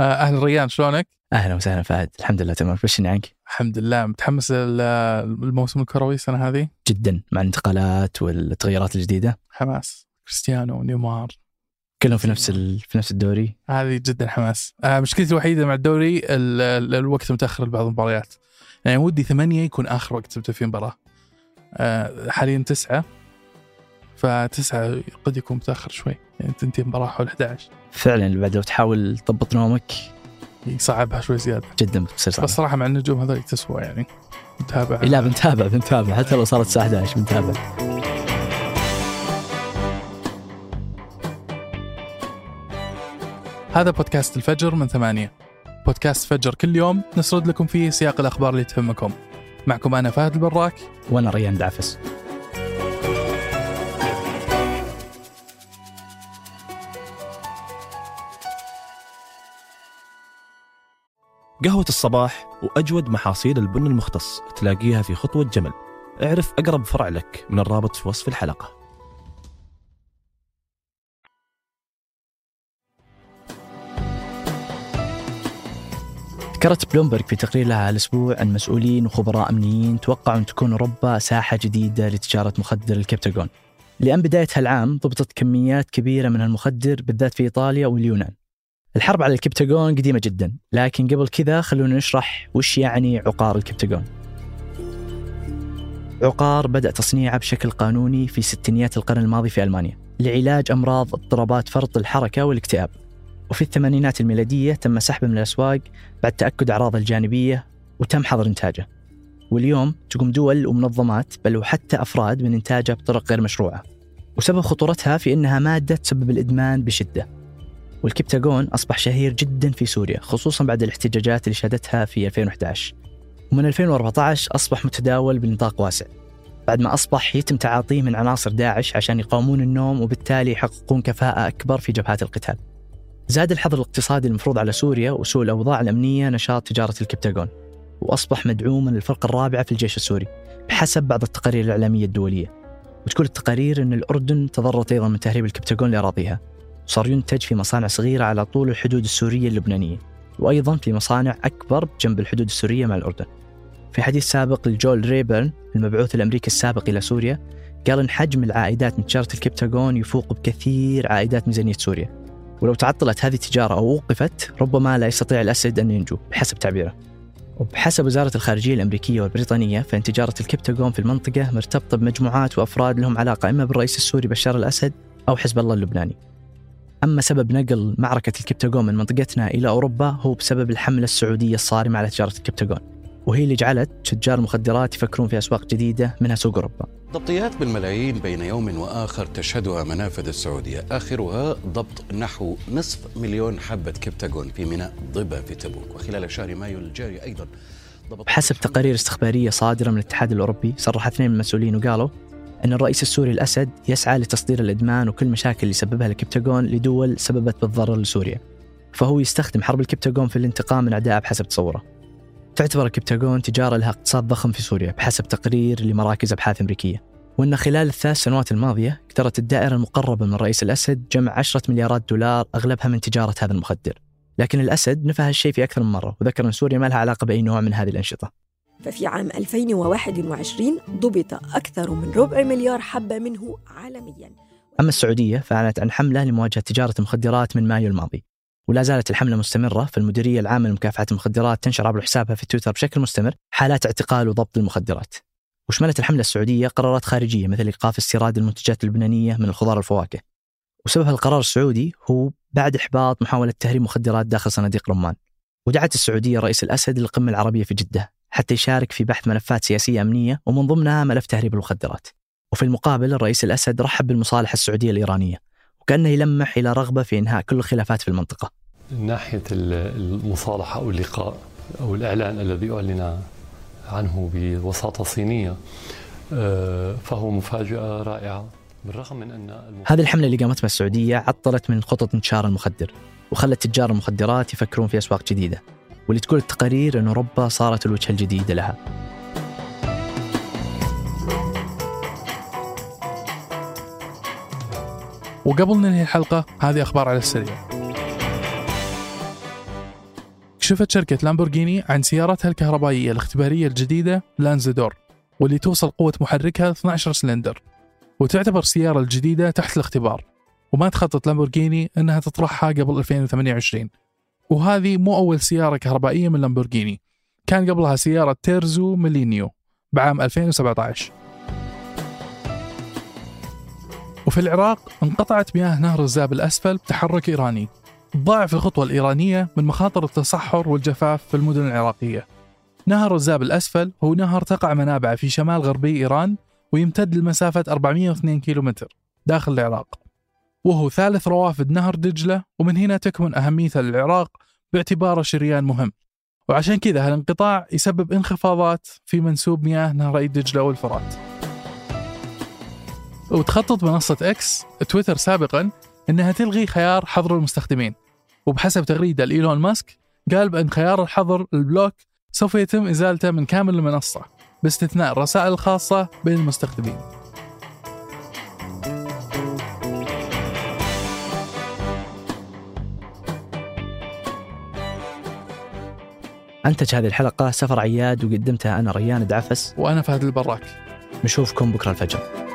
آه، أهلا ريان شلونك؟ أهلا وسهلا فهد. الحمد لله تمام. بشني عنك؟ الحمد لله. متحمس الموسم الكروي السنة هذه؟ جدا مع الانتقالات والتغييرات الجديدة. حماس. كريستيانو ونيمار. كلهم في نفس ال... في نفس الدوري؟ هذه جدا حماس. آه، مشكلتي الوحيدة مع الدوري ال- ال- الوقت متأخر لبعض المباريات. يعني ودي ثمانية يكون آخر وقت تبدا فيه مباراة. آه، حاليا تسعة. فتسعة قد يكون متأخر شوي. يعني تنتهي المباراه حول 11 فعلا بعد لو تحاول تضبط نومك. يصعبها شوي زيادة. جدا بتصير صعبة. بس صراحة مع النجوم هذول تسوى يعني. نتابع لا بنتابع بنتابع. حتى لو صارت الساعة 11 بنتابع. هذا بودكاست الفجر من ثمانية. بودكاست فجر كل يوم نسرد لكم فيه سياق الأخبار اللي تهمكم. معكم أنا فهد البراك. وأنا ريان دعفس قهوة الصباح وأجود محاصيل البن المختص تلاقيها في خطوة جمل اعرف أقرب فرع لك من الرابط في وصف الحلقة ذكرت بلومبرج في تقرير لها الأسبوع ان مسؤولين وخبراء أمنيين توقعوا أن تكون أوروبا ساحة جديدة لتجارة مخدر الكبتاغون. لأن بدايه هالعام ضبطت كميات كبيرة من المخدر بالذات في إيطاليا واليونان. الحرب على الكبتاغون قديمة جدا، لكن قبل كذا خلونا نشرح وش يعني عقار الكبتاغون. عقار بدأ تصنيعه بشكل قانوني في ستينيات القرن الماضي في ألمانيا لعلاج أمراض اضطرابات فرط الحركة والاكتئاب. وفي الثمانينات الميلادية تم سحبه من الأسواق بعد تأكد أعراضه الجانبية وتم حظر إنتاجه. واليوم تقوم دول ومنظمات بل وحتى أفراد من إنتاجه بطرق غير مشروعة. وسبب خطورتها في أنها مادة تسبب الإدمان بشدة. والكبتاغون أصبح شهير جدا في سوريا خصوصا بعد الاحتجاجات اللي شهدتها في 2011 ومن 2014 أصبح متداول بنطاق واسع بعد ما أصبح يتم تعاطيه من عناصر داعش عشان يقاومون النوم وبالتالي يحققون كفاءة أكبر في جبهات القتال. زاد الحظر الاقتصادي المفروض على سوريا وسوء الأوضاع الأمنية نشاط تجارة الكبتاغون وأصبح مدعوما للفرقة الرابعة في الجيش السوري بحسب بعض التقارير الإعلامية الدولية. وتقول التقارير أن الأردن تضررت أيضا من تهريب الكبتاغون لأراضيها وصار ينتج في مصانع صغيرة على طول الحدود السورية اللبنانية وأيضا في مصانع أكبر جنب الحدود السورية مع الأردن. في حديث سابق لجول ريبرن المبعوث الأمريكي السابق إلى سوريا قال إن حجم العائدات من تجارة الكبتاغون يفوق بكثير عائدات ميزانية سوريا. ولو تعطلت هذه التجارة أو وقفت ربما لا يستطيع الأسد أن ينجو بحسب تعبيره. وبحسب وزارة الخارجية الأمريكية والبريطانية فإن تجارة الكبتاغون في المنطقة مرتبطة بمجموعات وأفراد لهم علاقة إما بالرئيس السوري بشار الأسد أو حزب الله اللبناني. أما سبب نقل معركة الكبتاغون من منطقتنا إلى أوروبا هو بسبب الحملة السعودية الصارمة على تجارة الكبتاغون وهي اللي جعلت تجار المخدرات يفكرون في أسواق جديدة منها سوق أوروبا. ضبطيات بالملايين بين يوم وآخر تشهدها منافذ السعودية، آخرها ضبط نحو نصف مليون حبة كبتاغون في ميناء ضبا في تبوك، وخلال شهر مايو الجاري أيضا ضبط بحسب تقارير استخبارية صادرة من الاتحاد الأوروبي صرح اثنين من المسؤولين وقالوا أن الرئيس السوري الأسد يسعى لتصدير الإدمان وكل المشاكل اللي سببها الكبتاغون لدول سببت بالضرر لسوريا. فهو يستخدم حرب الكبتاغون في الانتقام من أعدائه بحسب تصوره. تعتبر الكبتاغون تجارة لها اقتصاد ضخم في سوريا بحسب تقرير لمراكز أبحاث أمريكية. وأن خلال الثلاث سنوات الماضية قدرت الدائرة المقربة من الرئيس الأسد جمع عشرة مليارات دولار أغلبها من تجارة هذا المخدر. لكن الأسد نفى هالشيء في أكثر من مرة وذكر أن سوريا ما لها علاقة بأي نوع من هذه الأنشطة. ففي عام 2021 ضبط أكثر من ربع مليار حبة منه عالمياً. أما السعودية فأعلنت عن حملة لمواجهة تجارة المخدرات من مايو الماضي. ولا زالت الحملة مستمرة فالمديرية العامة لمكافحة المخدرات تنشر عبر حسابها في تويتر بشكل مستمر حالات اعتقال وضبط المخدرات. وشملت الحملة السعودية قرارات خارجية مثل إيقاف استيراد المنتجات اللبنانية من الخضار والفواكه وسبب القرار السعودي هو بعد إحباط محاولة تهريب مخدرات داخل صناديق رمان. ودعت السعودية رئيس الأسد للقمة العربية في جدة. حتى يشارك في بحث ملفات سياسية أمنية ومن ضمنها ملف تهريب المخدرات. وفي المقابل الرئيس الأسد رحب بالمصالحة السعودية الإيرانية وكأنه يلمح إلى رغبة في إنهاء كل الخلافات في المنطقة. من ناحية المصالحة أو اللقاء أو الإعلان الذي أعلن عنه بوساطة صينية آه، فهو مفاجأة رائعة بالرغم من أن هذه الحملة اللي قامت بها السعودية عطلت من خطط انتشار المخدر وخلت تجار المخدرات يفكرون في أسواق جديدة. واللي تقول التقارير أن أوروبا صارت الوجهة الجديدة لها. وقبل ننهي الحلقة هذه أخبار على السريع. كشفت شركة لامبورغيني عن سيارتها الكهربائية الاختبارية الجديدة لانزدور واللي توصل قوة محركها 12 سلندر وتعتبر السيارة الجديدة تحت الاختبار. وما تخطط لامبورغيني أنها تطرحها قبل 2028 وهذه مو أول سيارة كهربائية من لامبورغيني كان قبلها سيارة Terzo Millennio بعام 2017 وفي العراق انقطعت مياه نهر الزاب الأسفل بتحرك إيراني. ضاعف الخطوة الإيرانية من مخاطر التصحر والجفاف في المدن العراقية. نهر الزاب الأسفل هو نهر تقع منابعه في شمال غربي إيران ويمتد لمسافة 402 كيلومتر داخل العراق. وهو ثالث روافد نهر دجلة ومن هنا تكمن أهميته للعراق باعتباره شريان مهم. وعشان كذا هالانقطاع يسبب انخفاضات في منسوب مياه نهري دجلة والفرات. وتخطط منصة إكس تويتر سابقا أنها تلغي خيار حظر المستخدمين. وبحسب تغريدة لإيلون ماسك قال بأن خيار الحظر البلوك سوف يتم إزالته من كامل المنصة باستثناء الرسائل الخاصة بين المستخدمين. أنتج هذه الحلقة سفر عياد وقدمتها أنا ريان دعفس وأنا فهد البراك. نشوفكم بكرة الفجر.